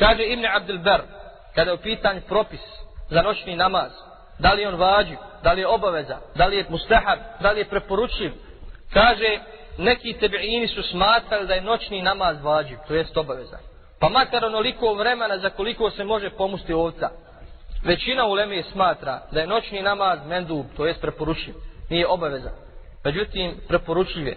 Kaže Ibn Abdelber, kada je u pitanju propis za noćni namaz, da li je on vađiv, da li je obaveza, da li je mustahab, da li je preporučiv, kaže neki tebiini su smatrali da je noćni namaz vađiv, to jest obaveza. Pa makar onoliko vremena za koliko se može pomusti ovca. Većina uleme smatra da je noćni namaz mendub, to jest preporučiv, nije obaveza. Međutim, preporučiv je.